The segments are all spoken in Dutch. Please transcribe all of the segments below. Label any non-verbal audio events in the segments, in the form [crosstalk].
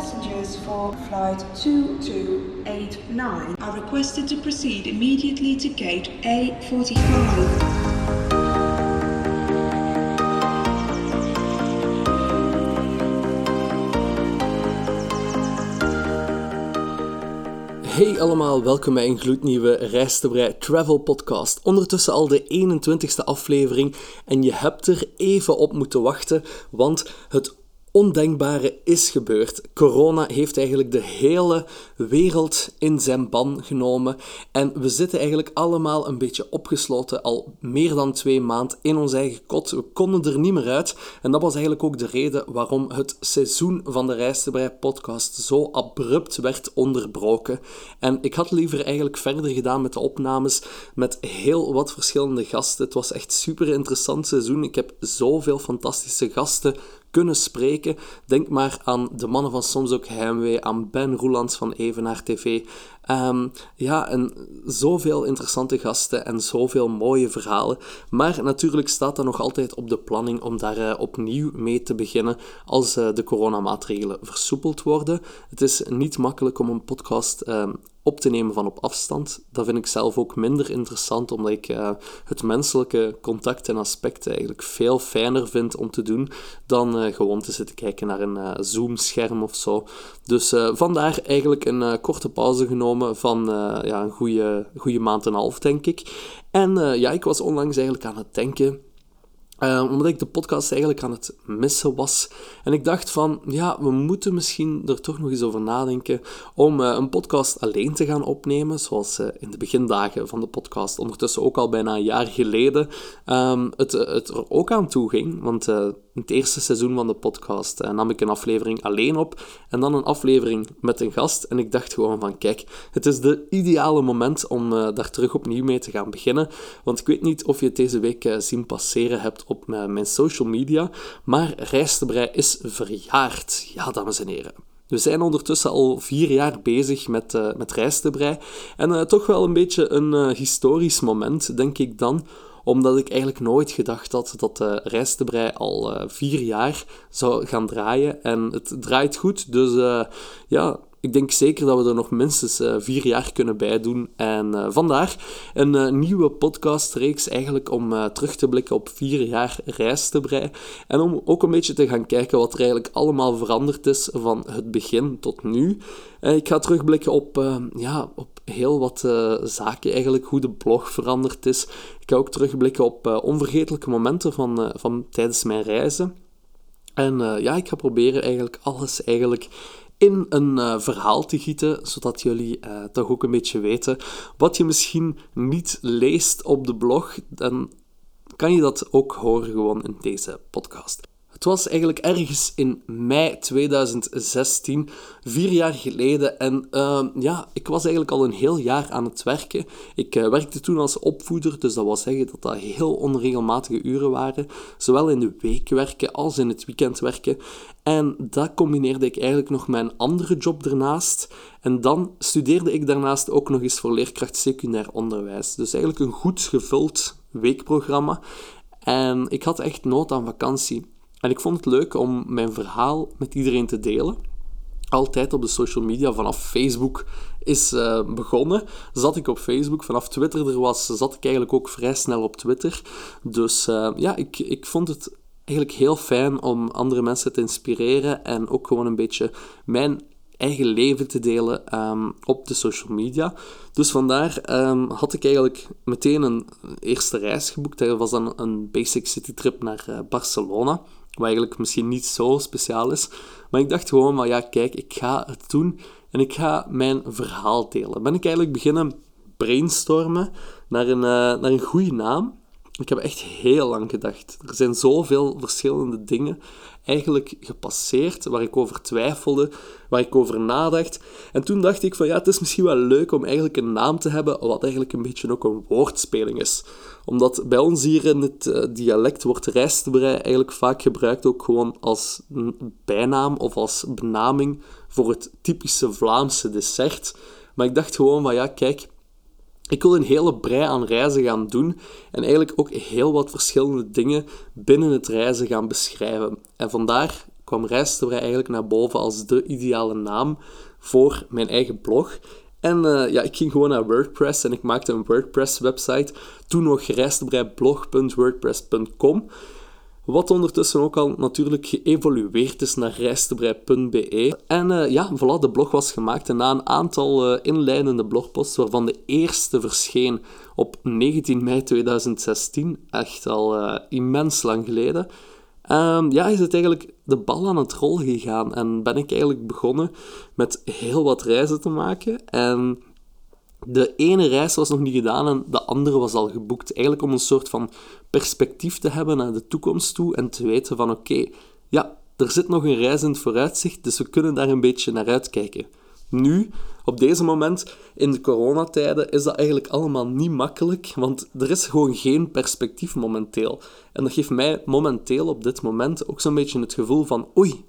passengers for flight 2289 are requested to proceed immediately to gate A45. Hey allemaal, welkom bij een gloednieuwe Reis Travel Podcast. Ondertussen al de 21ste aflevering en je hebt er even op moeten wachten, want het ondenkbare is gebeurd. Corona heeft eigenlijk de hele wereld in zijn ban genomen. En we zitten eigenlijk allemaal een beetje opgesloten al meer dan twee maanden in ons eigen kot. We konden er niet meer uit. En dat was eigenlijk ook de reden waarom het seizoen van de Rijstenbrei podcast zo abrupt werd onderbroken. En ik had liever eigenlijk verder gedaan met de opnames met heel wat verschillende gasten. Het was echt super interessant seizoen. Ik heb zoveel fantastische gasten kunnen spreken. Denk maar aan de mannen van Soms ook Heimwee, aan Ben Roelands van Evenaar TV. Ehm, ja, en zoveel interessante gasten en zoveel mooie verhalen. Maar natuurlijk staat dat nog altijd op de planning om daar uh, opnieuw mee te beginnen als uh, de coronamaatregelen versoepeld worden. Het is niet makkelijk om een podcast uh, op te nemen van op afstand. Dat vind ik zelf ook minder interessant, omdat ik uh, het menselijke contact en aspecten eigenlijk veel fijner vind om te doen dan uh, gewoon te zitten kijken naar een uh, Zoom-scherm of zo. Dus vandaar eigenlijk een korte pauze genomen van ja, een goede, goede maand en een half, denk ik. En ja, ik was onlangs eigenlijk aan het denken uh, omdat ik de podcast eigenlijk aan het missen was. En ik dacht van, ja, we moeten misschien er toch nog eens over nadenken om uh, een podcast alleen te gaan opnemen, zoals uh, in de begindagen van de podcast, ondertussen ook al bijna een jaar geleden, um, het, het er ook aan toe ging. Want in het eerste seizoen van de podcast nam ik een aflevering alleen op en dan een aflevering met een gast. En ik dacht gewoon van, kijk, het is de ideale moment om daar terug opnieuw mee te gaan beginnen. Want ik weet niet of je het deze week zien passeren hebt op mijn social media, maar Rijstebrei is verjaard. Ja, dames en heren. We zijn ondertussen al vier jaar bezig met, uh, met Rijstebrei. En uh, toch wel een beetje een uh, historisch moment, denk ik dan omdat ik eigenlijk nooit gedacht had dat de Rijstebrei al vier jaar zou gaan draaien. En het draait goed, dus ja, ik denk zeker dat we er nog minstens uh, vier jaar kunnen bijdoen. En uh, vandaar een uh, nieuwe podcastreeks eigenlijk om terug te blikken op vier jaar Rijstebrei. En om ook een beetje te gaan kijken wat er eigenlijk allemaal veranderd is van het begin tot nu. ik ga terugblikken op, ja, op heel wat zaken eigenlijk, hoe de blog veranderd is. Ik ga ook terugblikken op onvergetelijke momenten van, van tijdens mijn reizen. En ja, ik ga proberen eigenlijk alles eigenlijk in een uh, verhaal te gieten, zodat jullie uh, toch ook een beetje weten wat je misschien niet leest op de blog. Dan kan je dat ook horen gewoon in deze podcast. Het was eigenlijk ergens in mei 2016, vier jaar geleden. En uh, ja, ik was eigenlijk al een heel jaar aan het werken. Ik uh, werkte toen als opvoeder, dus dat wil zeggen dat dat heel onregelmatige uren waren. Zowel in de week werken als in het weekend werken. En dat combineerde ik eigenlijk nog met andere job ernaast. En dan studeerde ik daarnaast ook nog eens voor leerkracht secundair onderwijs. Dus eigenlijk een goed gevuld weekprogramma. En ik had echt nood aan vakantie. En ik vond het leuk om mijn verhaal met iedereen te delen. Altijd op de social media, vanaf Facebook is uh, begonnen. Zat ik op Facebook, vanaf Twitter er was, zat ik eigenlijk ook vrij snel op Twitter. Dus uh, ja, ik, ik vond het eigenlijk heel fijn om andere mensen te inspireren en ook gewoon een beetje mijn eigen leven te delen um, op de social media. Dus vandaar um, had ik eigenlijk meteen een eerste reis geboekt. Dat was dan een basic city trip naar uh, Barcelona. Wat eigenlijk misschien niet zo speciaal is. Maar ik dacht gewoon, maar ja, kijk, ik ga het doen en ik ga mijn verhaal delen. Ben ik eigenlijk beginnen brainstormen naar een, uh, naar een goede naam. Ik heb echt heel lang gedacht. Er zijn zoveel verschillende dingen eigenlijk gepasseerd waar ik over twijfelde, waar ik over nadacht. En toen dacht ik van ja, het is misschien wel leuk om eigenlijk een naam te hebben wat eigenlijk een beetje ook een woordspeling is. Omdat bij ons hier in het uh, dialect wordt rijstbrei eigenlijk vaak gebruikt ook gewoon als bijnaam of als benaming voor het typische Vlaamse dessert. Maar ik dacht gewoon van ja, kijk, ik wil een hele brei aan reizen gaan doen en eigenlijk ook heel wat verschillende dingen binnen het reizen gaan beschrijven. En vandaar kwam Reistebrei eigenlijk naar boven als de ideale naam voor mijn eigen blog. En uh, ja, ik ging gewoon naar WordPress en ik maakte een WordPress-website. Toen nog reistebreiblog.wordpress.com. Wat ondertussen ook al natuurlijk geëvolueerd is naar reistebrei.be. En uh, ja, voilà, de blog was gemaakt. En na een aantal uh, inleidende blogposts, waarvan de eerste verscheen op 19 mei 2016, echt al uh, immens lang geleden, um, ja, is het eigenlijk de bal aan het rollen gegaan. En ben ik eigenlijk begonnen met heel wat reizen te maken. En de ene reis was nog niet gedaan en de andere was al geboekt. Eigenlijk om een soort van perspectief te hebben naar de toekomst toe en te weten van oké, ja, er zit nog een reis in het vooruitzicht, dus we kunnen daar een beetje naar uitkijken. Nu, op deze moment, in de coronatijden, is dat eigenlijk allemaal niet makkelijk, want er is gewoon geen perspectief momenteel. En dat geeft mij momenteel op dit moment ook zo'n beetje het gevoel van oei,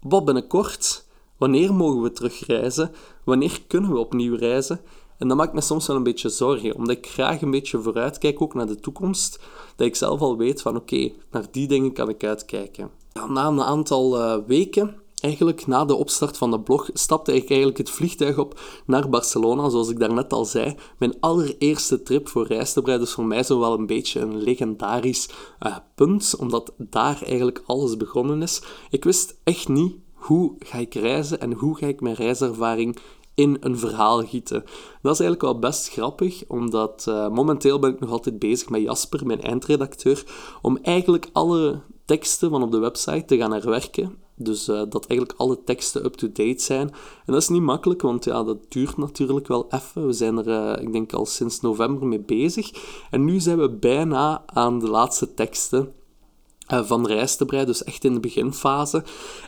wat binnenkort? Wanneer mogen we terugreizen? Wanneer kunnen we opnieuw reizen? En dat maakt me soms wel een beetje zorgen, omdat ik graag een beetje vooruit kijk, ook naar de toekomst. Dat ik zelf al weet van oké, naar die dingen kan ik uitkijken. na een aantal uh, weken, eigenlijk na de opstart van de blog, stapte ik eigenlijk het vliegtuig op naar Barcelona, zoals ik daarnet al zei. Mijn allereerste trip voor Rijstebreid, dus voor mij zo wel een beetje een legendarisch uh, punt, omdat daar eigenlijk alles begonnen is. Ik wist echt niet hoe ga ik reizen en hoe ga ik mijn reiservaring in een verhaal gieten. Dat is eigenlijk wel best grappig, omdat uh, momenteel ben ik nog altijd bezig met Jasper, mijn eindredacteur, om eigenlijk alle teksten van op de website te gaan herwerken. Dus uh, dat eigenlijk alle teksten up-to-date zijn. En dat is niet makkelijk, want ja, dat duurt natuurlijk wel even. We zijn er, uh, ik denk, al sinds november mee bezig. En nu zijn we bijna aan de laatste teksten van Rijstebreid, dus echt in de beginfase.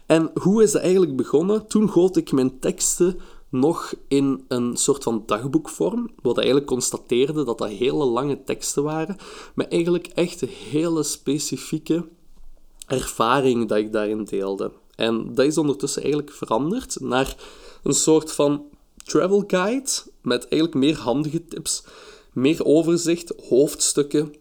En hoe is dat eigenlijk begonnen? Toen goot ik mijn teksten nog in een soort van dagboekvorm, wat eigenlijk constateerde dat dat hele lange teksten waren, maar eigenlijk echt hele specifieke ervaring dat ik daarin deelde. En dat is ondertussen eigenlijk veranderd naar een soort van travel guide met eigenlijk meer handige tips, meer overzicht, hoofdstukken.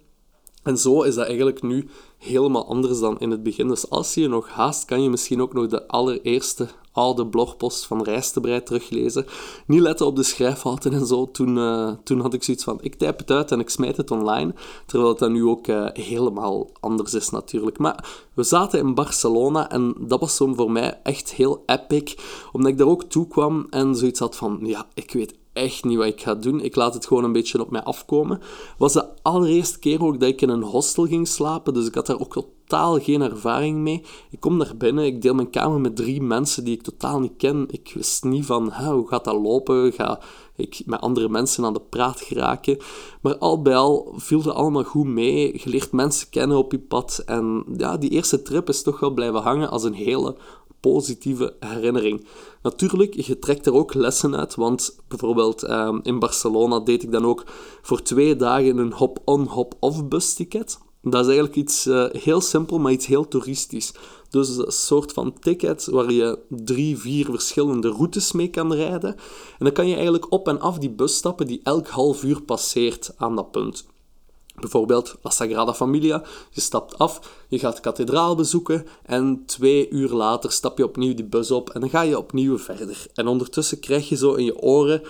En zo is dat eigenlijk nu helemaal anders dan in het begin. Dus als je nog haast, kan je misschien ook nog de allereerste oude blogpost van Rijstebreid teruglezen. Niet letten op de schrijffouten en zo. Toen, uh, toen had ik zoiets van, ik typ het uit en ik smijt het online. Terwijl het dan nu ook uh, helemaal anders is natuurlijk. Maar we zaten in Barcelona en dat was zo voor mij echt heel epic. Omdat ik daar ook toe kwam en zoiets had van, ja, ik weet echt niet wat ik ga doen. Ik laat het gewoon een beetje op mij afkomen. was de allereerste keer ook dat ik in een hostel ging slapen, dus ik had daar ook totaal geen ervaring mee. Ik kom daar binnen, ik deel mijn kamer met drie mensen die ik totaal niet ken. Ik wist niet van, hoe gaat dat lopen? Ga ik met andere mensen aan de praat geraken? Maar al bij al viel het allemaal goed mee. Je leert mensen kennen op je pad. En ja, die eerste trip is toch wel blijven hangen als een hele positieve herinnering. Natuurlijk, je trekt er ook lessen uit, want bijvoorbeeld ehm, in Barcelona deed ik dan ook voor twee dagen een hop-on, hop-off busticket. Dat is eigenlijk iets uh, heel simpel, maar iets heel toeristisch. Dus een soort van ticket waar je drie, vier verschillende routes mee kan rijden. En dan kan je eigenlijk op en af die bus stappen die elk half uur passeert aan dat punt. Bijvoorbeeld La Sagrada Familia. Je stapt af, je gaat de kathedraal bezoeken en twee uur later stap je opnieuw die bus op en dan ga je opnieuw verder. En ondertussen krijg je zo in je oren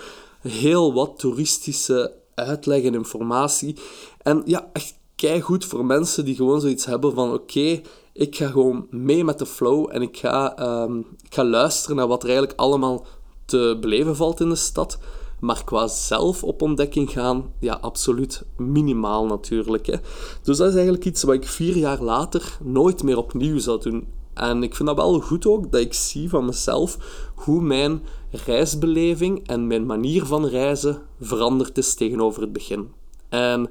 heel wat toeristische uitleg en informatie. En ja, echt goed voor mensen die gewoon zoiets hebben van oké, ik ga gewoon mee met de flow en ik ga, um, ik ga luisteren naar wat er eigenlijk allemaal te beleven valt in de stad. Maar qua zelf op ontdekking gaan, ja, absoluut minimaal natuurlijk. Hè. Dus dat is eigenlijk iets wat ik vier jaar later nooit meer opnieuw zou doen. En ik vind dat wel goed ook, dat ik zie van mezelf hoe mijn reisbeleving en mijn manier van reizen veranderd is tegenover het begin. En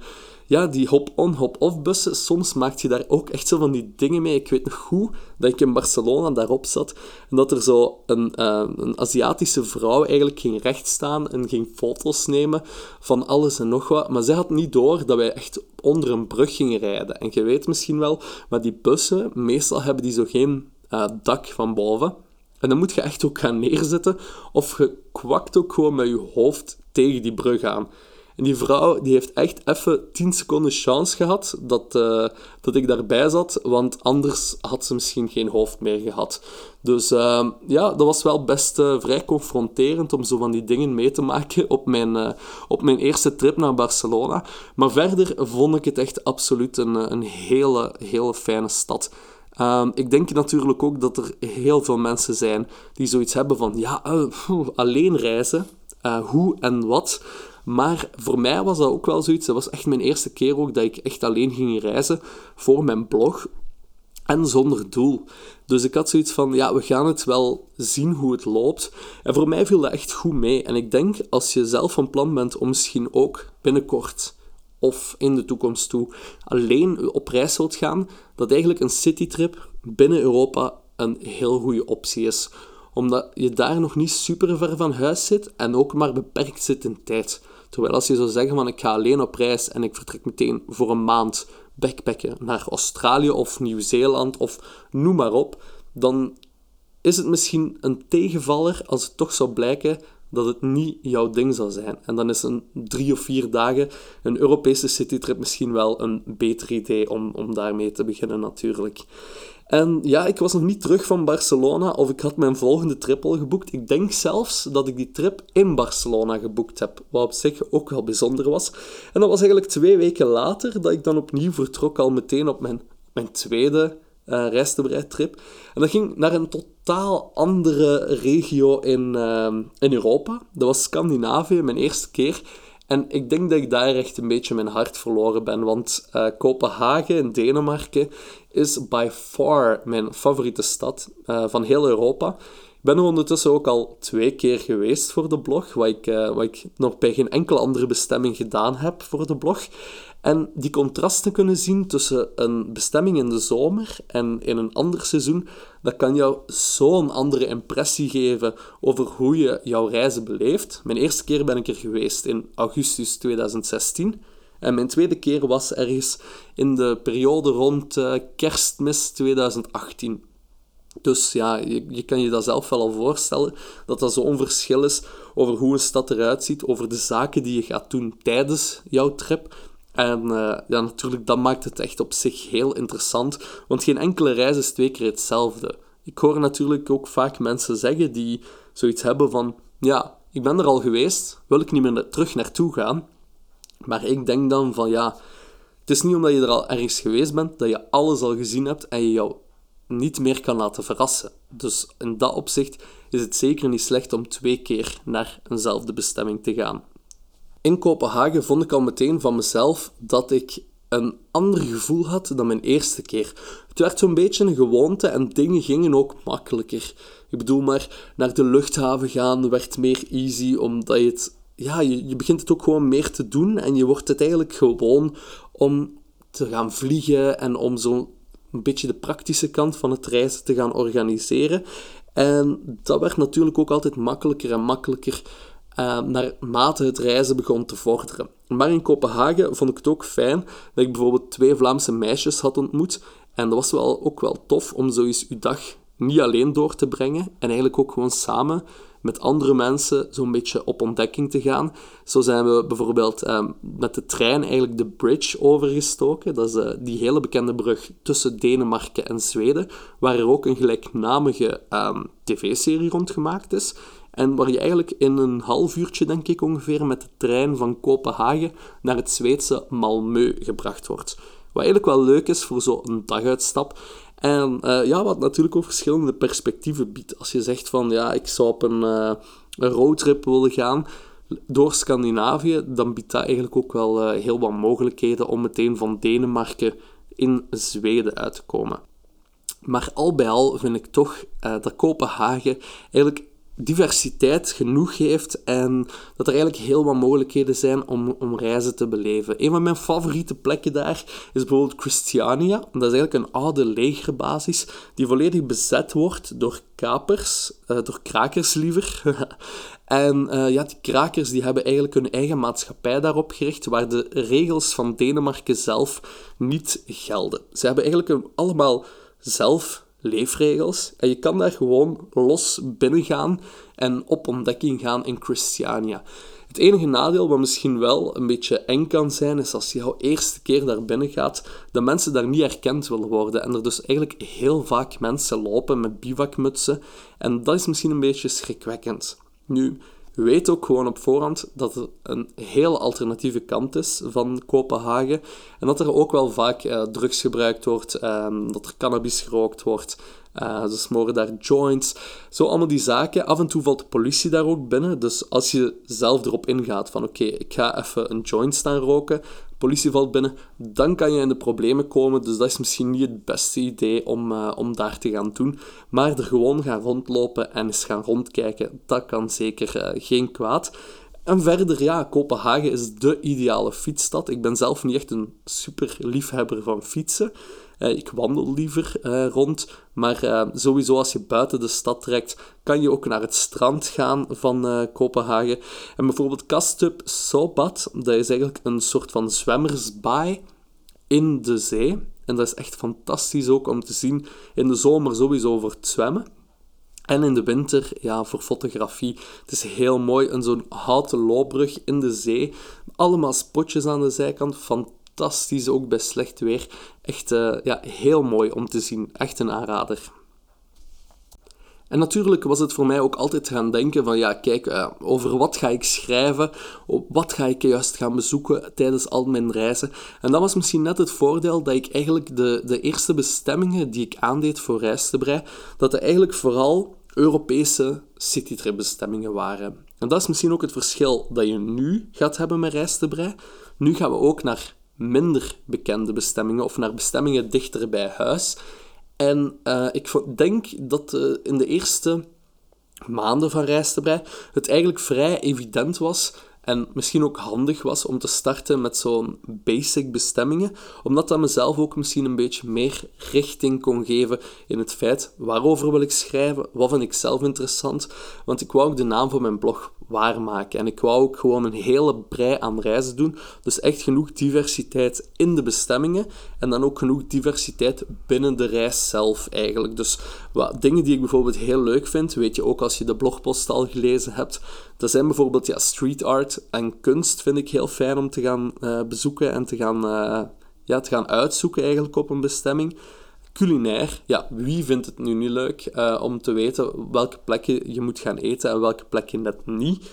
ja, die hop-on, hop-off bussen, soms maakt je daar ook echt zo van die dingen mee. Ik weet nog goed dat ik in Barcelona daarop zat en dat er zo een, uh, een Aziatische vrouw eigenlijk ging rechtstaan en ging foto's nemen van alles en nog wat. Maar zij had niet door dat wij echt onder een brug gingen rijden. En je weet misschien wel, maar die bussen, meestal hebben die zo geen uh, dak van boven. En dan moet je echt ook gaan neerzitten of je kwakt ook gewoon met je hoofd tegen die brug aan. En die vrouw die heeft echt even 10 seconden chance gehad dat, uh, dat ik daarbij zat, want anders had ze misschien geen hoofd meer gehad. Dus uh, ja, dat was wel best uh, vrij confronterend om zo van die dingen mee te maken op mijn, uh, op mijn eerste trip naar Barcelona. Maar verder vond ik het echt absoluut een, een hele, hele fijne stad. Um, ik denk natuurlijk ook dat er heel veel mensen zijn die zoiets hebben van ja, alleen reizen, hoe en wat. Maar voor mij was dat ook wel zoiets. Dat was echt mijn eerste keer ook dat ik echt alleen ging reizen voor mijn blog. En zonder doel. Dus ik had zoiets van, ja, we gaan het wel zien hoe het loopt. En voor mij viel dat echt goed mee. En ik denk, als je zelf van plan bent om misschien ook binnenkort of in de toekomst toe alleen op reis wilt gaan, dat eigenlijk een citytrip binnen Europa een heel goede optie is. Omdat je daar nog niet super ver van huis zit en ook maar beperkt zit in tijd. Terwijl als je zou zeggen van ik ga alleen op reis en ik vertrek meteen voor een maand backpacken naar Australië of Nieuw-Zeeland of noem maar op, dan is het misschien een tegenvaller als het toch zou blijken dat het niet jouw ding zal zijn. En dan is een drie of vier dagen een Europese citytrip misschien wel een beter idee om, om daarmee te beginnen natuurlijk. En ja, ik was nog niet terug van Barcelona of ik had mijn volgende trip al geboekt. Ik denk zelfs dat ik die trip in Barcelona geboekt heb, wat op zich ook wel bijzonder was. En dat was eigenlijk twee weken later dat ik dan opnieuw vertrok, al meteen op mijn, mijn tweede uh, trip. En dat ging naar een totaal andere regio in, uh, in Europa. Dat was Scandinavië, mijn eerste keer. En ik denk dat ik daar echt een beetje mijn hart verloren ben, want uh, Kopenhagen in Denemarken is by far mijn favoriete stad uh, van heel Europa. Ik ben er ondertussen ook al twee keer geweest voor de blog, wat ik, uh, wat ik nog bij geen enkele andere bestemming gedaan heb voor de blog. En die contrasten kunnen zien tussen een bestemming in de zomer en in een ander seizoen, dat kan jou zo'n andere impressie geven over hoe je jouw reizen beleeft. Mijn eerste keer ben ik er geweest in augustus 2016. En mijn tweede keer was ergens in de periode rond uh, kerstmis 2018. Dus ja, je, je, kan je dat zelf wel al voorstellen, dat dat zo'n verschil is over hoe een stad eruit ziet, over de zaken die je gaat doen tijdens jouw trip, en uh, ja, natuurlijk, dat maakt het echt op zich heel interessant, want geen enkele reis is twee keer hetzelfde. Ik hoor natuurlijk ook vaak mensen zeggen die zoiets hebben van, ja, ik ben er al geweest, wil ik niet meer terug naartoe gaan. Maar ik denk dan van, ja, het is niet omdat je er al ergens geweest bent, dat je alles al gezien hebt en je jou niet meer kan laten verrassen. Dus in dat opzicht is het zeker niet slecht om twee keer naar eenzelfde bestemming te gaan. In Kopenhagen vond ik al meteen van mezelf dat ik een ander gevoel had dan mijn eerste keer. Het werd zo'n beetje een gewoonte en dingen gingen ook makkelijker. Ik bedoel maar, naar de luchthaven gaan werd meer easy, omdat je het... Ja, je, je begint het ook gewoon meer te doen en je wordt het eigenlijk gewoon om te gaan vliegen en om zo'n beetje de praktische kant van het reizen te gaan organiseren. En dat werd natuurlijk ook altijd makkelijker en makkelijker uh, naarmate het reizen begon te vorderen. Maar in Kopenhagen vond ik het ook fijn dat ik bijvoorbeeld twee Vlaamse meisjes had ontmoet. En dat was wel, ook wel tof om zoiets uw dag niet alleen door te brengen en eigenlijk ook gewoon samen met andere mensen zo'n beetje op ontdekking te gaan. Zo zijn we bijvoorbeeld um, met de trein eigenlijk de bridge overgestoken. Dat is uh, die hele bekende brug tussen Denemarken en Zweden, waar er ook een gelijknamige um, tv-serie rond gemaakt is. En waar je eigenlijk in een half uurtje, denk ik ongeveer, met de trein van Kopenhagen naar het Zweedse Malmö gebracht wordt. Wat eigenlijk wel leuk is voor zo'n daguitstap. En uh, ja, wat natuurlijk ook verschillende perspectieven biedt. Als je zegt van, ja, ik zou op een, uh, een roadtrip willen gaan door Scandinavië, dan biedt dat eigenlijk ook wel uh, heel wat mogelijkheden om meteen van Denemarken in Zweden uit te komen. Maar al bij al vind ik toch dat Kopenhagen eigenlijk diversiteit genoeg heeft en dat er eigenlijk heel wat mogelijkheden zijn om, om reizen te beleven. Een van mijn favoriete plekken daar is bijvoorbeeld Christiania. Dat is eigenlijk een oude legerbasis die volledig bezet wordt door kapers, uh, door krakers liever. [laughs] en uh, ja, die krakers die hebben eigenlijk hun eigen maatschappij daarop gericht, waar de regels van Denemarken zelf niet gelden. Ze hebben eigenlijk allemaal zelf leefregels. En je kan daar gewoon los binnen gaan en op ontdekking gaan in Christiania. Het enige nadeel, wat misschien wel een beetje eng kan zijn, is als je jouw eerste keer daar binnen gaat, dat mensen daar niet herkend willen worden. En er dus eigenlijk heel vaak mensen lopen met bivakmutsen. En dat is misschien een beetje schrikwekkend. Nu, weet ook gewoon op voorhand dat er een hele alternatieve kant is van Kopenhagen. En dat er ook wel vaak uh, drugs gebruikt wordt, ehm, dat er cannabis gerookt wordt. Uh, ze smoren daar joints. Zo allemaal die zaken. Af en toe valt de politie daar ook binnen. Dus als je zelf erop ingaat van oké, ik ga even een joint staan roken, politie valt binnen, dan kan je in de problemen komen. Dus dat is misschien niet het beste idee om, uh, om daar te gaan doen. Maar er gewoon gaan rondlopen en eens gaan rondkijken, dat kan zeker uh, geen kwaad. En verder, ja, Kopenhagen is de ideale fietsstad. Ik ben zelf niet echt een super liefhebber van fietsen. Uh, ik wandel liever uh, rond, maar uh, sowieso als je buiten de stad trekt, kan je ook naar het strand gaan van Kopenhagen. En bijvoorbeeld Kastrup Sobat, dat is eigenlijk een soort van zwemmersbaai in de zee. En dat is echt fantastisch ook om te zien in de zomer sowieso voor het zwemmen. En in de winter, ja, voor fotografie. Het is heel mooi. Een zo'n houten loopbrug in de zee. Allemaal spotjes aan de zijkant. Fantastisch, ook bij slecht weer. Echt uh, ja, heel mooi om te zien. Echt een aanrader. En natuurlijk was het voor mij ook altijd gaan denken van ja, kijk, uh, over wat ga ik schrijven, wat ga ik juist gaan bezoeken tijdens al mijn reizen. En dat was misschien net het voordeel dat ik eigenlijk de, de eerste bestemmingen die ik aandeed voor Reistebrei, dat er eigenlijk vooral Europese citytrip-bestemmingen waren. En dat is misschien ook het verschil dat je nu gaat hebben met Reistebrei. Nu gaan we ook naar minder bekende bestemmingen of naar bestemmingen dichter bij huis. En uh, ik denk dat uh, in de eerste maanden van Reistebrei het eigenlijk vrij evident was en misschien ook handig was om te starten met zo'n basic bestemmingen, omdat dat mezelf ook misschien een beetje meer richting kon geven in het feit waarover wil ik schrijven, wat vind ik zelf interessant. Want ik wou ook de naam van mijn blog waarmaken. En ik wou ook gewoon een hele brei aan reizen doen. Dus echt genoeg diversiteit in de bestemmingen. En dan ook genoeg diversiteit binnen de reis zelf eigenlijk. Dus wat dingen die ik bijvoorbeeld heel leuk vind, weet je ook als je de blogpost al gelezen hebt. Dat zijn bijvoorbeeld ja, street art en kunst vind ik heel fijn om te gaan uh, bezoeken en te gaan, uh, ja, te gaan uitzoeken eigenlijk op een bestemming. Culinair, ja, wie vindt het nu niet leuk uh, om te weten welke plekken je moet gaan eten en welke plekken net niet.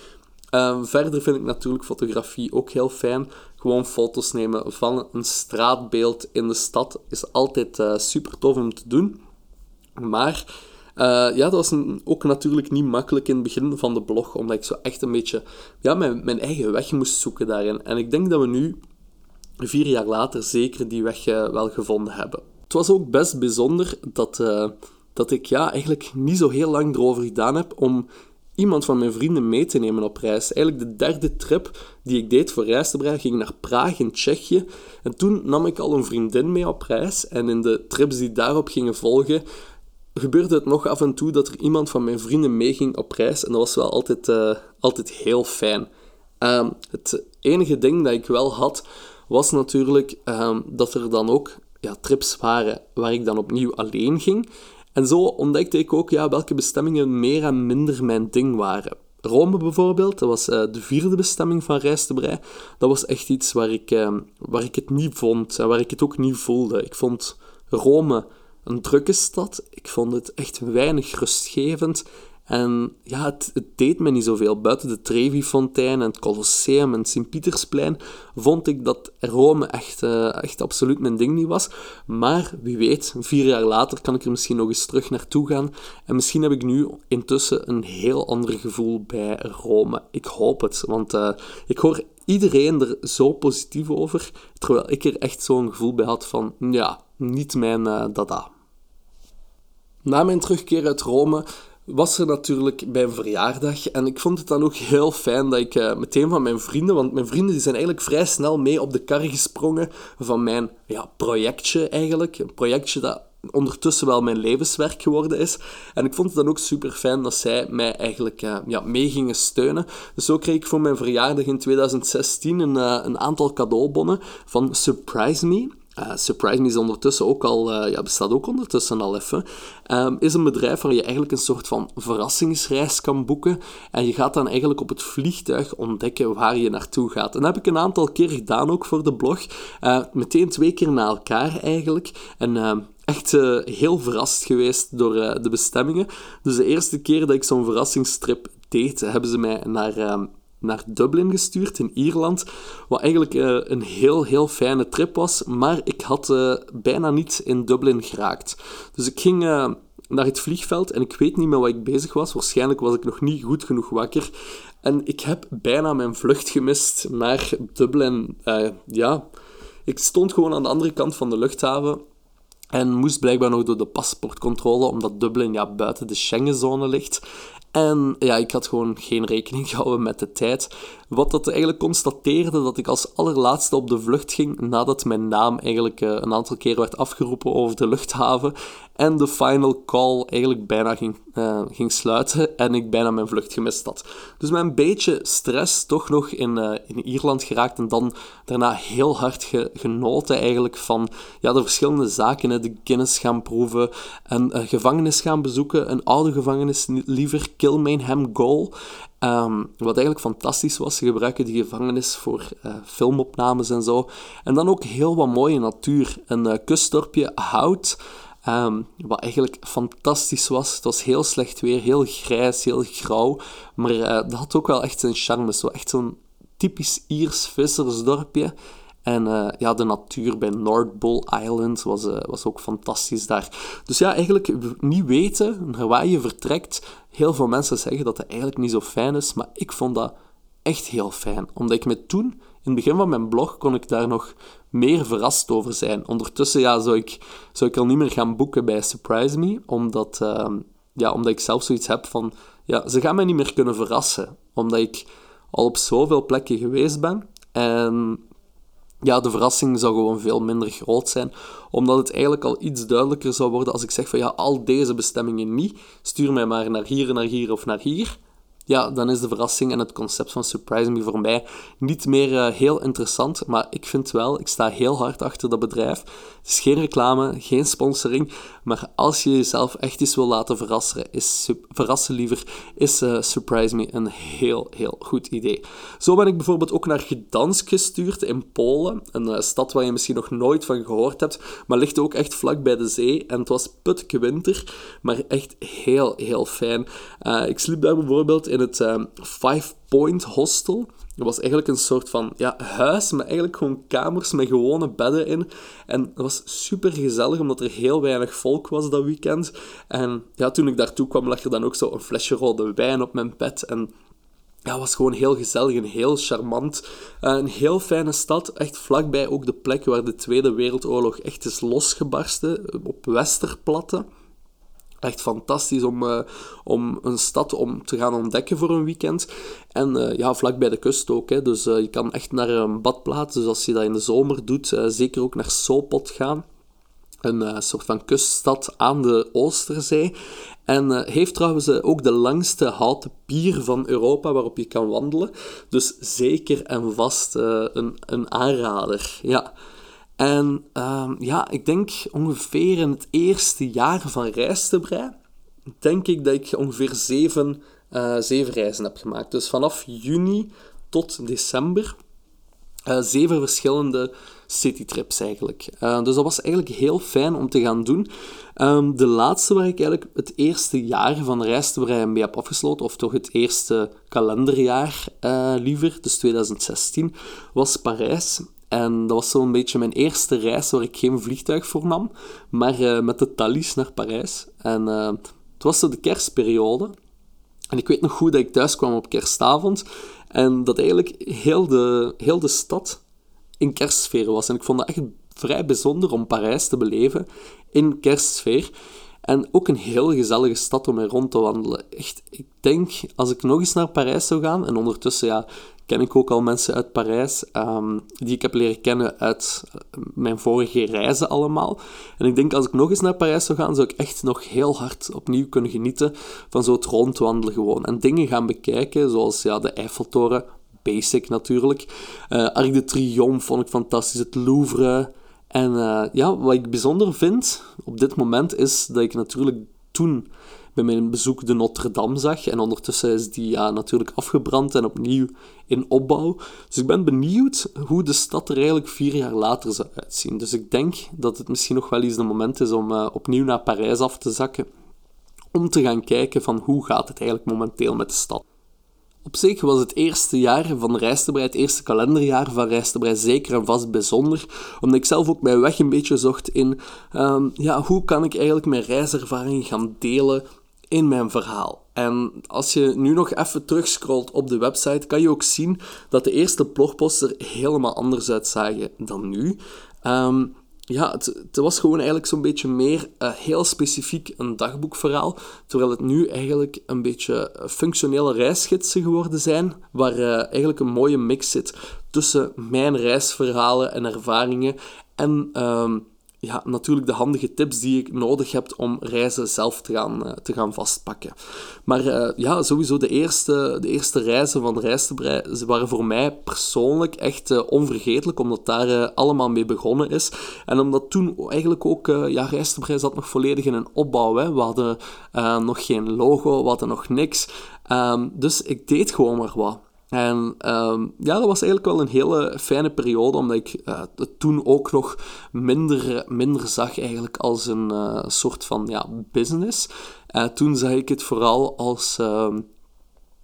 Uh, verder vind ik natuurlijk fotografie ook heel fijn. Gewoon foto's nemen van een straatbeeld in de stad is altijd uh, super tof om te doen. Maar uh, ja, dat was ook natuurlijk niet makkelijk in het begin van de blog, omdat ik zo echt een beetje ja, mijn, mijn eigen weg moest zoeken daarin. En ik denk dat we nu, vier jaar later, zeker die weg wel gevonden hebben. Het was ook best bijzonder dat, uh, dat ik ja, eigenlijk niet zo heel lang erover gedaan heb om iemand van mijn vrienden mee te nemen op reis. Eigenlijk de derde trip die ik deed voor Reistebrei ging naar Praag in Tsjechië. En toen nam ik al een vriendin mee op reis. En in de trips die daarop gingen volgen, gebeurde het nog af en toe dat er iemand van mijn vrienden meeging op reis. En dat was wel altijd, uh, altijd heel fijn. Uh, het enige ding dat ik wel had, was natuurlijk uh, dat er dan ook ja, trips waren waar ik dan opnieuw alleen ging. En zo ontdekte ik ook ja, welke bestemmingen meer en minder mijn ding waren. Rome bijvoorbeeld, dat was uh, de vierde bestemming van Reistebrei. Dat was echt iets waar ik, uh, waar ik het niet vond en waar ik het ook niet voelde. Ik vond Rome een drukke stad. Ik vond het echt weinig rustgevend. En ja, het, het, deed me niet zoveel. Buiten de Trevi-fontein en het Colosseum en Sint-Pietersplein vond ik dat Rome echt, uh, echt absoluut mijn ding niet was. Maar wie weet, vier jaar later kan ik er misschien nog eens terug naartoe gaan. En misschien heb ik nu intussen een heel ander gevoel bij Rome. Ik hoop het, want uh, ik hoor iedereen er zo positief over. Terwijl ik er echt zo'n gevoel bij had van, ja, niet mijn uh, dada. Na mijn terugkeer uit Rome was er natuurlijk bij een verjaardag. En ik vond het dan ook heel fijn dat ik uh, meteen van mijn vrienden, want mijn vrienden die zijn eigenlijk vrij snel mee op de kar gesprongen van mijn ja, projectje eigenlijk. Een projectje dat ondertussen wel mijn levenswerk geworden is. En ik vond het dan ook super fijn dat zij mij eigenlijk uh, ja, mee gingen steunen. Dus zo kreeg ik voor mijn verjaardag in 2016 een, uh, een aantal cadeaubonnen van Surprise Me. Uh, Surprise Me is ondertussen ook al, uh, ja, bestaat ook ondertussen al even. Um, is een bedrijf waar je eigenlijk een soort van verrassingsreis kan boeken. En je gaat dan eigenlijk op het vliegtuig ontdekken waar je naartoe gaat. En dat heb ik een aantal keer gedaan ook voor de blog. Uh, meteen twee keer na elkaar eigenlijk. En ehm, echt heel verrast geweest door de bestemmingen. Dus de eerste keer dat ik zo'n verrassingstrip deed, hebben ze mij naar ehm, naar Dublin gestuurd in Ierland. Wat eigenlijk uh, een heel, heel fijne trip was. Maar ik had uh, bijna niet in Dublin geraakt. Dus ik ging uh, naar het vliegveld en ik weet niet meer wat ik bezig was. Waarschijnlijk was ik nog niet goed genoeg wakker. En ik heb bijna mijn vlucht gemist naar Dublin. ja, ik stond gewoon aan de andere kant van de luchthaven. En moest blijkbaar nog door de paspoortcontrole, omdat Dublin ja, buiten de Schengenzone ligt. En ja, ik had gewoon geen rekening [laughs] gehouden met de tijd. Wat dat eigenlijk constateerde dat ik als allerlaatste op de vlucht ging nadat mijn naam eigenlijk eh, een aantal keer werd afgeroepen over de luchthaven en de final call eigenlijk bijna ging, uh, ging sluiten en ik bijna mijn vlucht gemist had. Dus met een beetje stress toch nog in, uh, in Ierland geraakt en dan daarna heel hard ge genoten eigenlijk van ja, de verschillende zaken. Hè. De Guinness gaan proeven, een uh, gevangenis gaan bezoeken, een oude gevangenis liever, Kilmainham Goal. Um, wat eigenlijk fantastisch was. Ze gebruiken die gevangenis voor filmopnames en zo. En dan ook heel wat mooie natuur. Een uh, kustdorpje Hout. Um, wat eigenlijk fantastisch was. Het was heel slecht weer, heel grijs, heel grauw. Maar uh, dat had ook wel echt zijn charme. Zo echt zo'n typisch Iers vissersdorpje. En uh, ja, de natuur bij North Bull Island was, uh, was ook fantastisch daar. Dus ja, eigenlijk niet weten waar je vertrekt. Heel veel mensen zeggen dat het eigenlijk niet zo fijn is, maar ik vond dat echt heel fijn. Omdat ik me toen, in het begin van mijn blog, kon ik daar nog meer verrast over zijn. Ondertussen ja, zou, ik, zou ik al niet meer gaan boeken bij Surprise Me, omdat, uh, ja, omdat ik zelf zoiets heb van... Ja, ze gaan mij niet meer kunnen verrassen, omdat ik al op zoveel plekken geweest ben. En ja, de verrassing zou gewoon veel minder groot zijn, omdat het eigenlijk al iets duidelijker zou worden als ik zeg van ja, al deze bestemmingen niet, stuur mij maar naar hier, naar hier of naar hier ja, dan is de verrassing en het concept van Surprise Me voor mij niet meer uh, heel interessant. Maar ik vind wel, ik sta heel hard achter dat bedrijf. Het is geen reclame, geen sponsoring. Maar als je jezelf echt eens wil laten verrassen, is verrassen liever, is uh, Surprise Me een heel, heel goed idee. Zo ben ik bijvoorbeeld ook naar Gdansk gestuurd in Polen. Een uh, stad waar je misschien nog nooit van gehoord hebt, maar ligt ook echt vlak bij de zee. En het was putke winter, maar echt heel, heel fijn. ik sliep daar bijvoorbeeld in in het uh, Five Point Hostel. Dat was eigenlijk een soort van ja, huis met eigenlijk gewoon kamers met gewone bedden in. En dat was super gezellig, omdat er heel weinig volk was dat weekend. En ja, toen ik daartoe kwam, lag er dan ook zo een flesje rode wijn op mijn bed. En ja, het was gewoon heel gezellig en heel charmant. Uh, een heel fijne stad, echt vlakbij ook de plek waar de Tweede Wereldoorlog echt is losgebarsten, op Westerplatte. Echt fantastisch om, uh, om een stad om te gaan ontdekken voor een weekend. En uh, ja, vlak bij de kust ook. Hè. Dus uh, je kan echt naar een badplaats. Dus als je dat in de zomer doet, zeker ook naar Sopot gaan. Een soort van kuststad aan de Oosterzee. En heeft trouwens ook de langste houten pier van Europa waarop je kan wandelen. Dus zeker en vast een, een aanrader. Ja. En uh, ja, ik denk ongeveer in het eerste jaar van reistebrei, denk ik dat ik ongeveer zeven, uh, zeven reizen heb gemaakt. Dus vanaf juni tot december uh, zeven verschillende citytrips eigenlijk. Uh, dus dat was eigenlijk heel fijn om te gaan doen. Um, de laatste waar ik eigenlijk het eerste jaar van reistebrei mee heb afgesloten, of toch het eerste kalenderjaar liever, dus 2016, was Parijs. En dat was zo'n beetje mijn eerste reis waar ik geen vliegtuig voor nam, maar uh, met de Thalys naar Parijs. En uh, het was zo de kerstperiode. En ik weet nog goed dat ik thuis kwam op kerstavond en dat eigenlijk heel de, heel de stad in kerstsfeer was. En ik vond dat echt vrij bijzonder om Parijs te beleven in kerstsfeer. En ook een heel gezellige stad om mee rond te wandelen. Echt, ik denk, als ik nog eens naar Parijs zou gaan, en ondertussen ja, ken ik ook al mensen uit Parijs, um, die ik heb leren kennen uit eh, mijn vorige reizen allemaal. En ik denk, als ik nog eens naar Parijs zou gaan, zou ik echt nog heel hard opnieuw kunnen genieten van zo het rondwandelen gewoon. En dingen gaan bekijken, zoals ja, de Eiffeltoren, basic natuurlijk. Uh, Arc de Triomphe vond ik fantastisch, het Louvre... En ja, wat ik bijzonder vind op dit moment is dat ik natuurlijk toen bij mijn bezoek de Notre Dame zag. En ondertussen is die ja, natuurlijk afgebrand en opnieuw in opbouw. Dus ik ben benieuwd hoe de stad er eigenlijk vier jaar later zou uitzien. Dus ik denk dat het misschien nog wel eens de moment is om uh, opnieuw naar Parijs af te zakken. Om te gaan kijken van hoe gaat het eigenlijk momenteel met de stad. Op zich was het eerste jaar van Rijstenbrei, het eerste kalenderjaar van Rijstenbrei, zeker en vast bijzonder, omdat ik zelf ook mijn weg een beetje zocht in um, ja, hoe kan ik eigenlijk mijn reiservaring gaan delen in mijn verhaal. En als je nu nog even terugscrollt op de website, kan je ook zien dat de eerste blogposts er helemaal anders uitzagen dan nu. Um, ja, het, het, was gewoon eigenlijk zo'n beetje meer uh, heel specifiek een dagboekverhaal, terwijl het nu eigenlijk een beetje functionele reisgidsen geworden zijn, waar uh, eigenlijk een mooie mix zit tussen mijn reisverhalen en ervaringen en um, ja, natuurlijk de handige tips die ik nodig heb om reizen zelf te gaan, uh, te gaan vastpakken. Maar uh, ja, sowieso de eerste, de eerste reizen van Reistenbrei waren voor mij persoonlijk echt uh, onvergetelijk, omdat daar allemaal mee begonnen is. En omdat toen eigenlijk ook, ja, Reistenbrei zat nog volledig in een opbouw. Hè. We hadden nog geen logo, we hadden nog niks. Um, dus ik deed gewoon maar wat. En ehm, ja, dat was eigenlijk wel een hele fijne periode, omdat ik uh, het toen ook nog minder, minder zag eigenlijk als een uh, soort van ja, business. Uh, toen zag ik het vooral als ehm,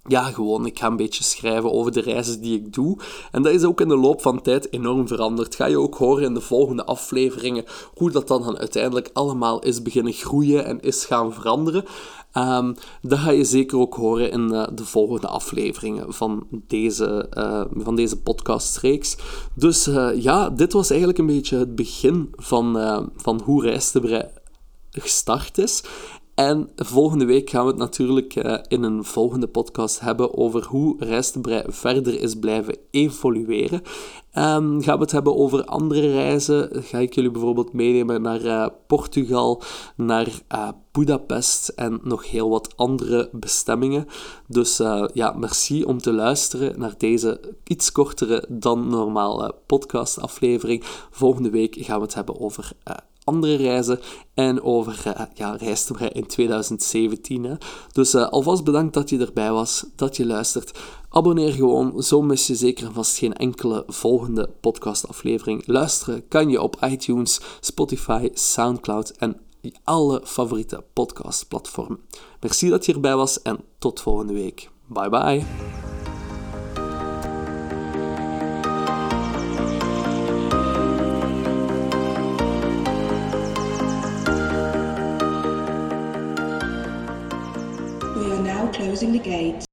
ja, gewoon, ik ga een beetje schrijven over de reizen die ik doe. En dat is ook in de loop van tijd enorm veranderd. Ga je ook horen in de volgende afleveringen hoe dat dan uiteindelijk allemaal is beginnen groeien en is gaan veranderen. Um, dat ga je zeker ook horen in uh, de volgende afleveringen van deze, uh, van deze podcastreeks. Dus uh, ja, dit was eigenlijk een beetje het begin van, van hoe Rijstebrei gestart is. En volgende week gaan we het natuurlijk uh, in een volgende podcast hebben over hoe Rijstenbrei verder is blijven evolueren. Um, gaan we het hebben over andere reizen. Ga ik jullie bijvoorbeeld meenemen naar uh, Portugal, naar uh, Budapest en nog heel wat andere bestemmingen. Dus ja, merci om te luisteren naar deze iets kortere dan normaal podcastaflevering. Volgende week gaan we het hebben over andere reizen en over uh, ja, in 2017. Hè. Dus uh, alvast bedankt dat je erbij was, dat je luistert. Abonneer gewoon, zo mis je zeker en vast geen enkele volgende podcastaflevering. Luisteren kan je op iTunes, Spotify, Soundcloud en alle favoriete podcastplatformen. Merci dat je erbij was en tot volgende week. Bye bye. Closing the gate.